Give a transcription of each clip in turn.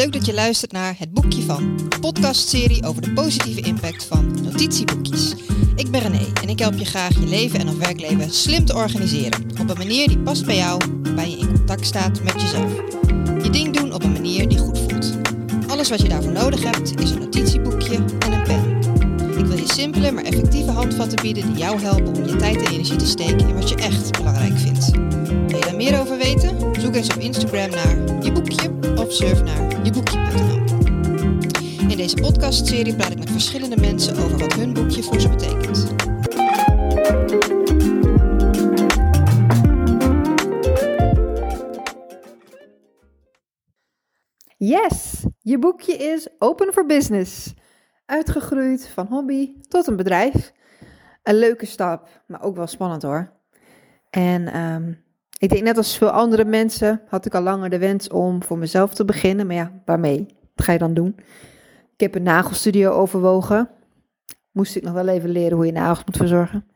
leuk dat je luistert naar Het Boekje van, een podcastserie over de positieve impact van notitieboekjes. Ik ben René en ik help je graag je leven en of werkleven slim te organiseren. Op een manier die past bij jou, waarbij je in contact staat met jezelf. Je ding doen op een manier die goed voelt. Alles wat je daarvoor nodig hebt is een notitieboekje en een pen. Ik wil je simpele maar effectieve handvatten bieden die jou helpen om je tijd en energie te steken in wat je echt belangrijk vindt. Wil je daar meer over weten? Zoek eens op Instagram naar je boekje surf naar jeboekje.nl. In deze podcastserie praat ik met verschillende mensen over wat hun boekje voor ze betekent. Yes, je boekje is open for business. Uitgegroeid van hobby tot een bedrijf. Een leuke stap, maar ook wel spannend hoor. En ehm, ik denk net als veel andere mensen had ik al langer de wens om voor mezelf te beginnen. Maar ja, waarmee? Wat ga je dan doen? Ik heb een nagelstudio overwogen. Moest ik nog wel even leren hoe je nagels moet verzorgen.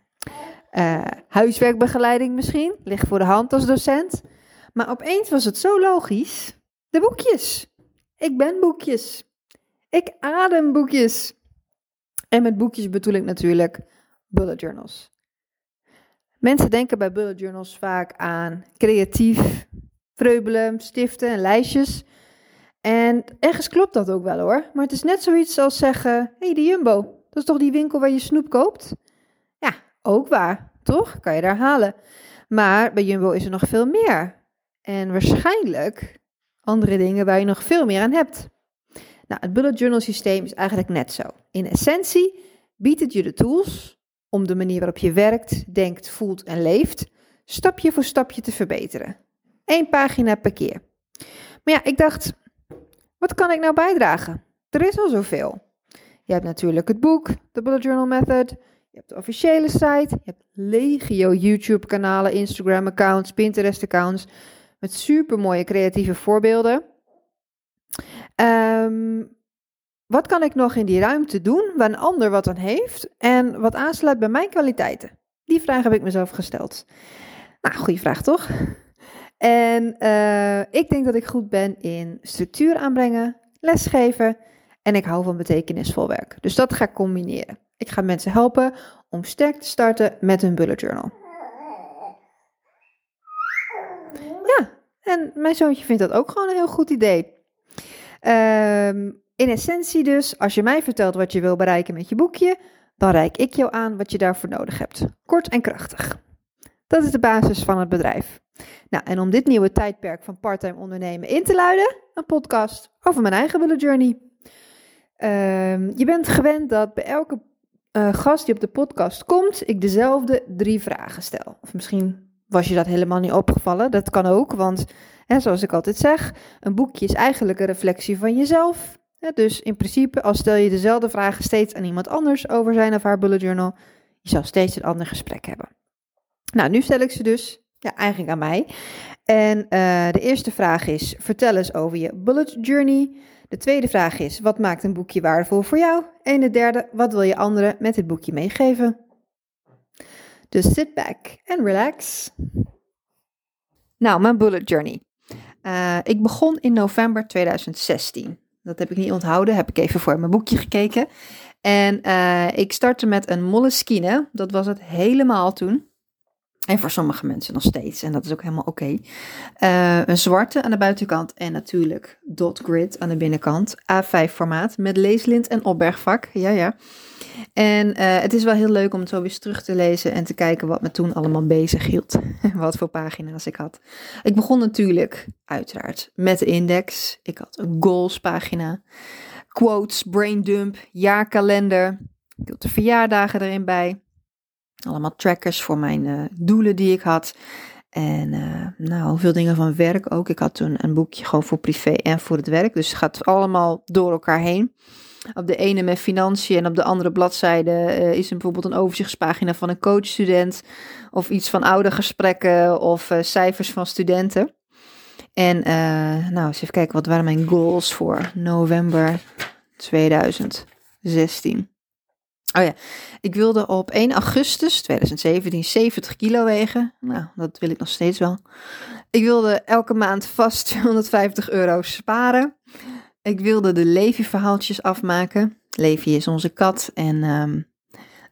Eh, huiswerkbegeleiding misschien, ligt voor de hand als docent. Maar opeens was het zo logisch. De boekjes. Ik ben boekjes. Ik adem boekjes. En met boekjes bedoel ik natuurlijk bullet journals. Mensen denken bij bullet journals vaak aan creatief, vreubelen, stiften en lijstjes. En ergens klopt dat ook wel hoor. Maar het is net zoiets als zeggen: hé, hey, de Jumbo, dat is toch die winkel waar je snoep koopt? Ja, ook waar, toch? Kan je daar halen. Maar bij Jumbo is er nog veel meer. En waarschijnlijk andere dingen waar je nog veel meer aan hebt. Nou, het bullet journal systeem is eigenlijk net zo. In essentie biedt het je de tools om de manier waarop je werkt, denkt, voelt en leeft, stapje voor stapje te verbeteren. Eén pagina per keer. Maar ja, ik dacht, wat kan ik nou bijdragen? Er is al zoveel. Je hebt natuurlijk het boek, de Bullet Journal Method. Je hebt de officiële site. Je hebt legio YouTube-kanalen, Instagram-accounts, Pinterest-accounts. Met super mooie creatieve voorbeelden. Um, wat kan ik nog in die ruimte doen waar een ander wat aan heeft en wat aansluit bij mijn kwaliteiten? Die vraag heb ik mezelf gesteld. Nou, goede vraag toch? En uh, ik denk dat ik goed ben in structuur aanbrengen, lesgeven en ik hou van betekenisvol werk. Dus dat ga ik combineren. Ik ga mensen helpen om sterk te starten met hun bullet journal. Ja, en mijn zoontje vindt dat ook gewoon een heel goed idee. Um, in essentie dus, als je mij vertelt wat je wil bereiken met je boekje, dan reik ik jou aan wat je daarvoor nodig hebt. Kort en krachtig. Dat is de basis van het bedrijf. Nou, en om dit nieuwe tijdperk van parttime ondernemen in te luiden, een podcast over mijn eigen bullet journey. Um, je bent gewend dat bij elke uh, gast die op de podcast komt, ik dezelfde drie vragen stel. Of misschien was je dat helemaal niet opgevallen. Dat kan ook, want hè, zoals ik altijd zeg, een boekje is eigenlijk een reflectie van jezelf dus in principe, als stel je dezelfde vragen steeds aan iemand anders over zijn of haar bullet journal, je zal steeds een ander gesprek hebben. Nou, nu stel ik ze dus ja, eigenlijk aan mij. En uh, de eerste vraag is: vertel eens over je bullet journey. De tweede vraag is: wat maakt een boekje waardevol voor jou? En de derde: wat wil je anderen met dit boekje meegeven? Dus sit back and relax. Nou, mijn bullet journey. Uh, ik begon in november 2016. Dat heb ik niet onthouden, heb ik even voor mijn boekje gekeken. En uh, ik startte met een Moleskine, dat was het helemaal toen. En voor sommige mensen nog steeds, en dat is ook helemaal oké. Uh, een zwarte aan de buitenkant en natuurlijk dot grid aan de binnenkant. A5 formaat met leeslint en opbergvak. Ja, ja. En uh, het is wel heel leuk om het zo weer terug te lezen en te kijken wat me toen allemaal bezig hield. wat voor pagina's ik had. Ik begon natuurlijk, uiteraard, met de index. Ik had een goals pagina. Quotes, braindump, jaarkalender. Ik had de verjaardagen erin bij. Allemaal trackers voor mijn uh, doelen die ik had. En uh, nou, veel dingen van werk ook. Ik had toen een boekje gewoon voor privé en voor het werk. Dus het gaat allemaal door elkaar heen. Op de ene met financiën en op de andere bladzijde uh, is er bijvoorbeeld een overzichtspagina van een coachstudent. Of iets van oudergesprekken of uh, cijfers van studenten. En nou, eens even kijken, wat waren mijn goals voor november 2016? Oh ja, ik wilde op 1 augustus 2017 70 kilo wegen. Nou, dat wil ik nog steeds wel. Ik wilde elke maand vast 250 euro sparen. Ik wilde de Levi-verhaaltjes afmaken. Levi is onze kat en ehm,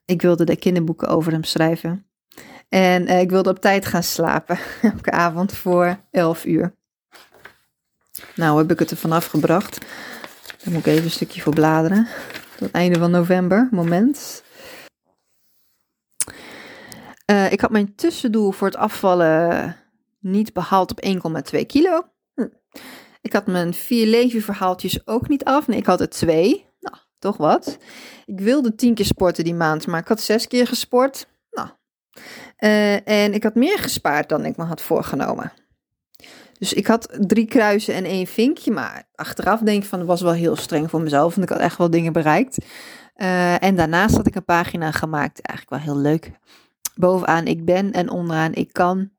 ik wilde de kinderboeken over hem schrijven. En eh, ik wilde op tijd gaan slapen, elke avond voor 11 uur. Nou heb ik het er vanaf gebracht. Daar moet ik even een stukje voor bladeren. Tot einde van november, moment. Uh, ik had mijn tussendoel voor het afvallen niet behaald op 1,2 kilo. Hm. Ik had mijn vier levenverhaaltjes ook niet af. Nee, ik had er twee. Nou, toch wat. Ik wilde tien keer sporten die maand, maar ik had zes keer gesport. Nou. Uh, en ik had meer gespaard dan ik me had voorgenomen. Dus ik had drie kruisen en één vinkje. Maar achteraf denk ik van, dat was wel heel streng voor mezelf. Want ik had echt wel dingen bereikt. Uh, en daarnaast had ik een pagina gemaakt. Eigenlijk wel heel leuk. Bovenaan ik ben en onderaan ik kan.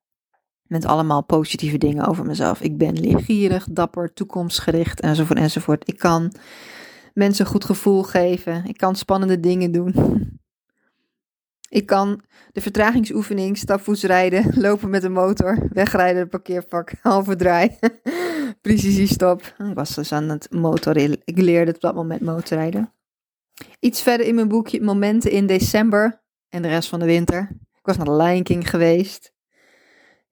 Met allemaal positieve dingen over mezelf. Ik ben leergierig, dapper, toekomstgericht enzovoort enzovoort. Ik kan mensen een goed gevoel geven. Ik kan spannende dingen doen. Ik kan de vertragingsoefening, stapvoets rijden, lopen met een motor, wegrijden, het parkeervak, halve draai, stop. Ik was dus aan het motorrijden. Ik leerde op dat moment motorrijden. Iets verder in mijn boekje, momenten in december en de rest van de winter. Ik was naar de Lion King geweest.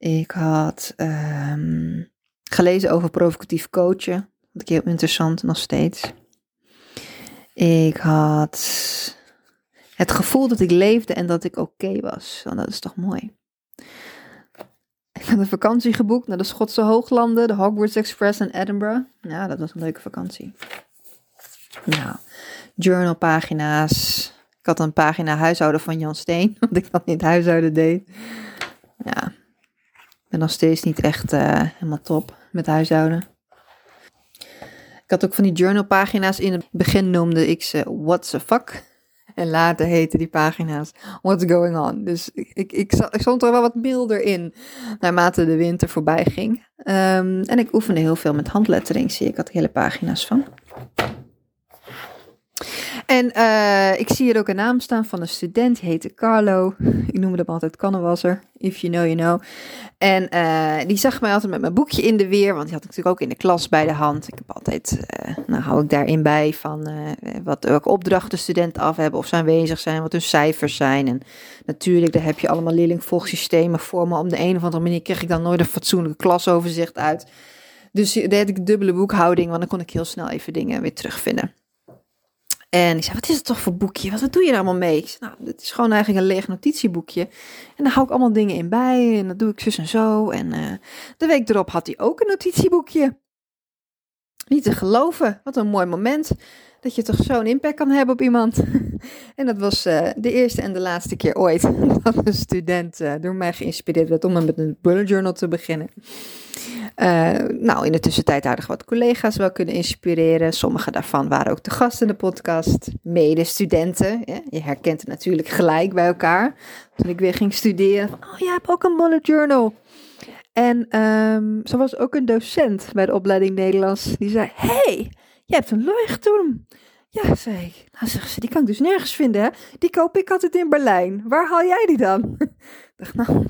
Ik had um, gelezen over provocatief coachen. Dat ik heel interessant, nog steeds. Ik had het gevoel dat ik leefde en dat ik oké was. Want dat is toch mooi. Ik had een vakantie geboekt naar de Schotse Hooglanden, de Hogwarts Express in Edinburgh. Ja, dat was een leuke vakantie. Nou, journalpagina's. Ik had een pagina huishouden van Jan Steen, want ik dat niet huishouden deed. Ja, ben nog steeds niet echt uh, helemaal top met huishouden. Ik had ook van die journalpagina's. In het begin noemde ik ze What the fuck. En later heten die pagina's What's Going On. Dus ik, ik, ik, stond er wel wat milder in naarmate de winter voorbij ging. Um, en ik oefende heel veel met handlettering, zie ik. had hele pagina's van. En uh, ik zie hier ook een naam staan van een student, die heette Carlo. Ik noemde hem altijd Kannewasser, if you know, you know. En uh, die zag mij altijd met mijn boekje in de weer, want die had ik natuurlijk ook in de klas bij de hand. Ik heb altijd, uh, nou hou ik daarin bij van wat, welke opdrachten studenten af hebben, of ze aanwezig zijn, wat hun cijfers zijn. En natuurlijk, daar heb je allemaal leerlingvolgsystemen voor, maar op de een of andere manier kreeg ik dan nooit een fatsoenlijke klasoverzicht uit. Dus daar had ik dubbele boekhouding, want dan kon ik heel snel even dingen weer terugvinden. En ik zei, wat is het toch voor boekje? Wat, doe je er allemaal mee? Ik zei, nou, het is gewoon eigenlijk een leeg notitieboekje. En daar hou ik allemaal dingen in bij. En dat doe ik zus en zo. En uh, de week erop had hij ook een notitieboekje. Niet te geloven. Wat een mooi moment. Dat je toch zo'n impact kan hebben op iemand. en dat was uh, de eerste en de laatste keer ooit dat een student uh, door mij geïnspireerd werd om met een bullet journal te beginnen. Uh, nou, in de tussentijd hadden wat collega's wel kunnen inspireren. Sommige daarvan waren ook de gast in de podcast. Medestudenten. Ja, je herkent het natuurlijk gelijk bij elkaar. Toen ik weer ging studeren. oh, jij hebt ook een bullet journal. En um, zo was ook een docent bij de opleiding Nederlands. Die zei, hey, je hebt een leuchtturm. Ja, zei ik. Nou, zegt ze, die kan ik dus nergens vinden, hè? Die koop ik altijd in Berlijn. Waar haal jij die dan? ik dacht, nou,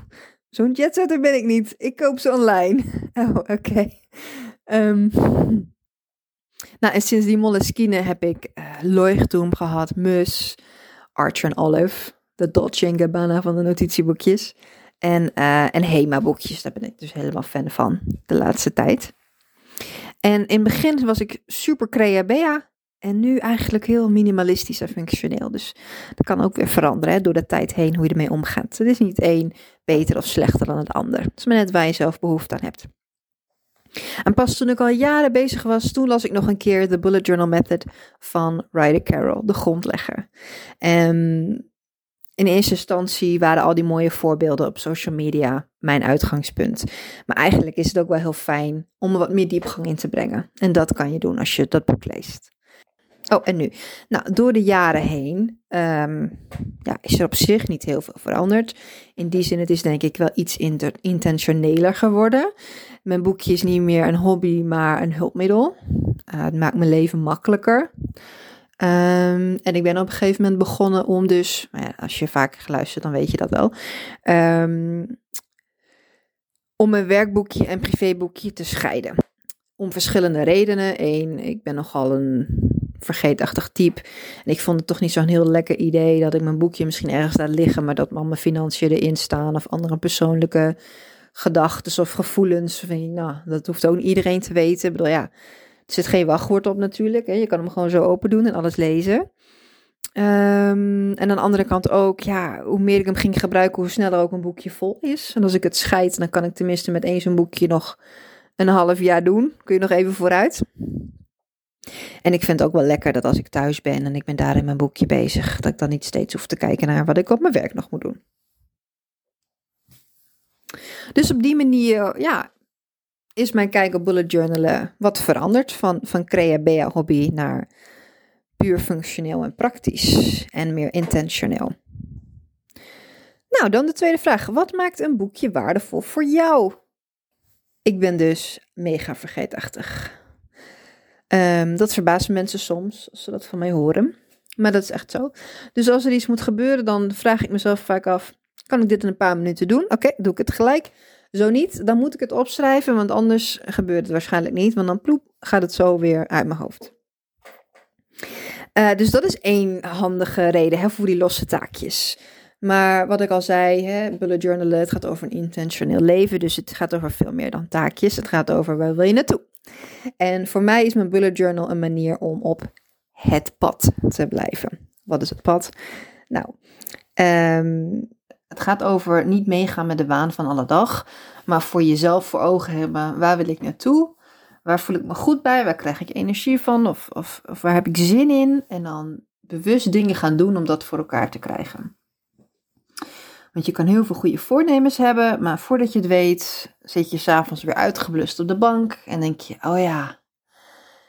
Zo'n ben ik niet. Ik koop ze online. Oh, oké. Ehm, nou, en sinds die Moleskine heb ik uh, gehad, Mus, Archer en Olive, de Dolce Gabbana van de notitieboekjes. En, uh, en Hema-boekjes, daar ben ik dus helemaal fan van de laatste tijd. En in het begin was ik super creabea. En nu eigenlijk heel minimalistisch en functioneel. Dus dat kan ook weer veranderen hè, door de tijd heen hoe je ermee omgaat. Het is niet één beter of slechter dan het ander. Het is maar net waar je zelf behoefte aan hebt. En pas toen ik al jaren bezig was, toen las ik nog een keer de Bullet Journal Method van Ryder Carroll, de grondlegger. En in eerste instantie waren al die mooie voorbeelden op social media mijn uitgangspunt. Maar eigenlijk is het ook wel heel fijn om er wat meer diepgang in te brengen. En dat kan je doen als je dat boek leest. Oh, en nu? Nou, door de jaren heen um, ja, is er op zich niet heel veel veranderd. In die zin, het is denk ik wel iets intentioneler geworden. Mijn boekje is niet meer een hobby, maar een hulpmiddel. Uh, het maakt mijn leven makkelijker. Um, en ik ben op een gegeven moment begonnen om dus, nou ja, als je vaak geluisterd, dan weet je dat wel. Um, om mijn werkboekje en privéboekje te scheiden Om verschillende redenen. Eén, ik ben nogal een vergeetachtig type. En ik vond het toch niet zo'n heel lekker idee dat ik mijn boekje misschien ergens laat liggen, maar dat al mijn financiën erin staan of andere persoonlijke gedachten of gevoelens. Nou, dat hoeft ook iedereen te weten. Ik bedoel, ja, zit geen wachtwoord op natuurlijk. Hè. Je kan hem gewoon zo open doen en alles lezen. Ehm, en aan de andere kant ook, ja, hoe meer ik hem ging gebruiken, hoe sneller ook een boekje vol is. En als ik het scheid, dan kan ik tenminste met één zo'n boekje nog een half jaar doen. Kun je nog even vooruit. En ik vind het ook wel lekker dat als ik thuis ben en ik ben daar in mijn boekje bezig, dat ik dan niet steeds hoef te kijken naar wat ik op mijn werk nog moet doen. Dus op die manier, ja, is mijn kijk op bullet journalen wat veranderd van, van crea hobby naar puur functioneel en praktisch en meer intentioneel. Nou, dan de tweede vraag. Wat maakt een boekje waardevol voor jou? Ik ben dus mega vergeetachtig. Um, dat verbaast mensen soms als ze dat van mij horen. Maar dat is echt zo. Dus als er iets moet gebeuren, dan vraag ik mezelf vaak af: kan ik dit in een paar minuten doen? Oké, doe ik het gelijk. Zo niet, dan moet ik het opschrijven, want anders gebeurt het waarschijnlijk niet. Want dan ploep, gaat het zo weer uit mijn hoofd. Uh, dus dat is één handige reden hè, voor die losse taakjes. Maar wat ik al zei, hè, bullet journalen, het gaat over een intentioneel leven. Dus het gaat over veel meer dan taakjes. Het gaat over waar wil je naartoe. En voor mij is mijn bullet journal een manier om op het pad te blijven. Wat is het pad? Nou, um, het gaat over niet meegaan met de waan van alle dag, maar voor jezelf voor ogen hebben, waar wil ik naartoe? Waar voel ik me goed bij? Waar krijg ik energie van? Of, of, of waar heb ik zin in? En dan bewust dingen gaan doen om dat voor elkaar te krijgen. Want je kan heel veel goede voornemens hebben, maar voordat je het weet, zit je s'avonds weer uitgeblust op de bank en denk je: Oh ja,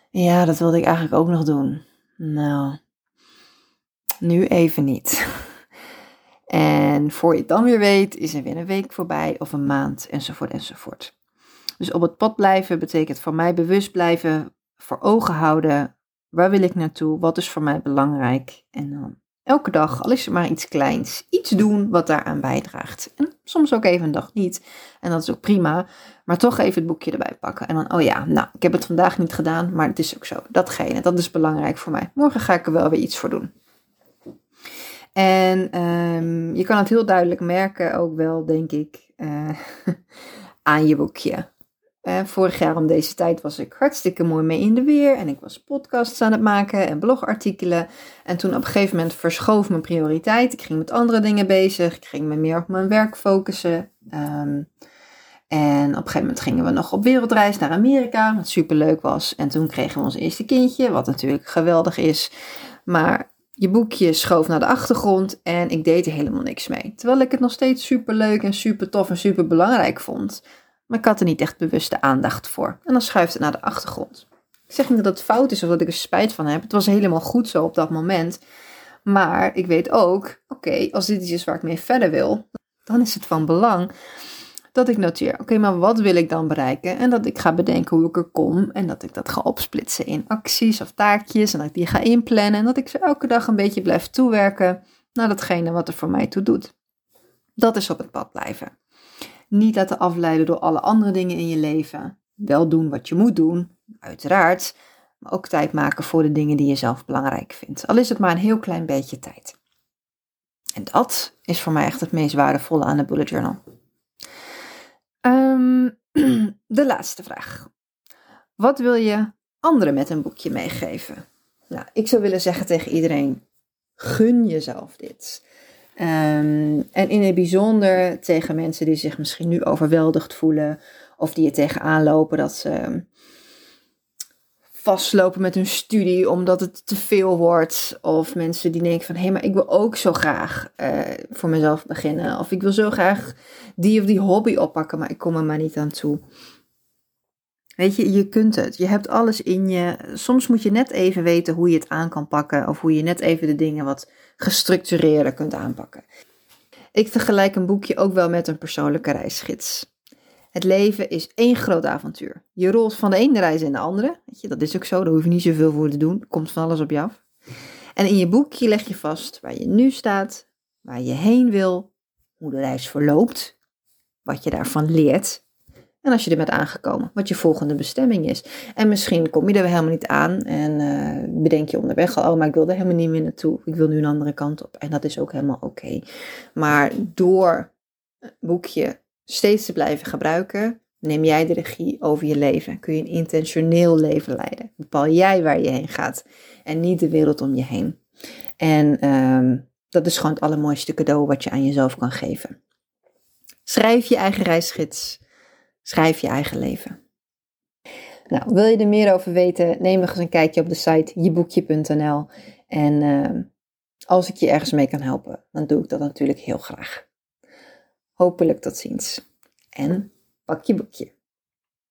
ja, dat wilde ik eigenlijk ook nog doen. Nou, nu even niet. En voor je het dan weer weet, is er weer een week voorbij of een maand enzovoort enzovoort. Dus op het pad blijven betekent voor mij bewust blijven, voor ogen houden. Waar wil ik naartoe? Wat is voor mij belangrijk? En dan elke dag, al is het maar iets kleins, iets doen wat daaraan bijdraagt. En soms ook even een dag niet. En dat is ook prima. Maar toch even het boekje erbij pakken. En dan, oh ja, nou, ik heb het vandaag niet gedaan, maar het is ook zo. Datgene, dat is belangrijk voor mij. Morgen ga ik er wel weer iets voor doen. En um, je kan het heel duidelijk merken, ook wel, denk ik, uh, aan je boekje. Uh, vorig jaar om deze tijd was ik hartstikke mooi mee in de weer en ik was podcasts aan het maken en blogartikelen. En toen op een gegeven moment verschoof mijn prioriteit. Ik ging met andere dingen bezig, ik ging me meer op mijn werk focussen. Um, en op een gegeven moment gingen we nog op wereldreis naar Amerika, wat super leuk was. En toen kregen we ons eerste kindje, wat natuurlijk geweldig is. Maar je boekje schoof naar de achtergrond en ik deed er helemaal niks mee. Terwijl ik het nog steeds super leuk en super tof en super belangrijk vond. Maar ik had er niet echt bewuste aandacht voor. En dan schuift het naar de achtergrond. Ik zeg niet dat het fout is of dat ik er spijt van heb. Het was helemaal goed zo op dat moment. Maar ik weet ook, oké, als dit iets is waar ik mee verder wil, dan is het van belang dat ik noteer, oké, maar wat wil ik dan bereiken? En dat ik ga bedenken hoe ik er kom en dat ik dat ga opsplitsen in acties of taakjes en dat ik die ga inplannen en dat ik ze elke dag een beetje blijf toewerken naar datgene wat er voor mij toe doet. Dat is op het pad blijven. Niet laten afleiden door alle andere dingen in je leven. Wel doen wat je moet doen, uiteraard, maar ook tijd maken voor de dingen die je zelf belangrijk vindt. Al is het maar een heel klein beetje tijd. En dat is voor mij echt het meest waardevolle aan de bullet journal. Um, de laatste vraag. Wat wil je anderen met een boekje meegeven? Nou, ik zou willen zeggen tegen iedereen: gun jezelf dit. Um, en in het bijzonder tegen mensen die zich misschien nu overweldigd voelen of die er tegenaan lopen dat ze vastlopen met hun studie omdat het te veel wordt. Of mensen die denken van hé, hey, maar ik wil ook zo graag uh, voor mezelf beginnen. Of ik wil zo graag die of die hobby oppakken, maar ik kom er maar niet aan toe. Weet je, je kunt het. Je hebt alles in je. Soms moet je net even weten hoe je het aan kan pakken. Of hoe je net even de dingen wat gestructureerder kunt aanpakken. Ik vergelijk een boekje ook wel met een persoonlijke reisgids. Het leven is één groot avontuur. Je rolt van de ene reis in de andere. Weet je, dat is ook zo, daar hoef je niet zoveel voor te doen. Komt van alles op je af. En in je boekje leg je vast waar je nu staat, waar je heen wil, hoe de reis verloopt, wat je daarvan leert, En als je er bent aangekomen, wat je volgende bestemming is. En misschien kom je er helemaal niet aan en uh, bedenk je onderweg al, oh, maar ik wil er helemaal niet meer naartoe. Ik wil nu een andere kant op. En dat is ook helemaal oké. Maar door boekje steeds te blijven gebruiken, neem jij de regie over je leven. Kun je een intentioneel leven leiden. Bepaal jij waar je heen gaat en niet de wereld om je heen. En um, dat is gewoon het allermooiste cadeau wat je aan jezelf kan geven. Schrijf je eigen reisgids. Schrijf je eigen leven. Nou, wil je er meer over weten? Neem eens een kijkje op de site jeboekje.nl. En uh, als ik je ergens mee kan helpen, dan doe ik dat natuurlijk heel graag. Hopelijk tot ziens. En pak je boekje.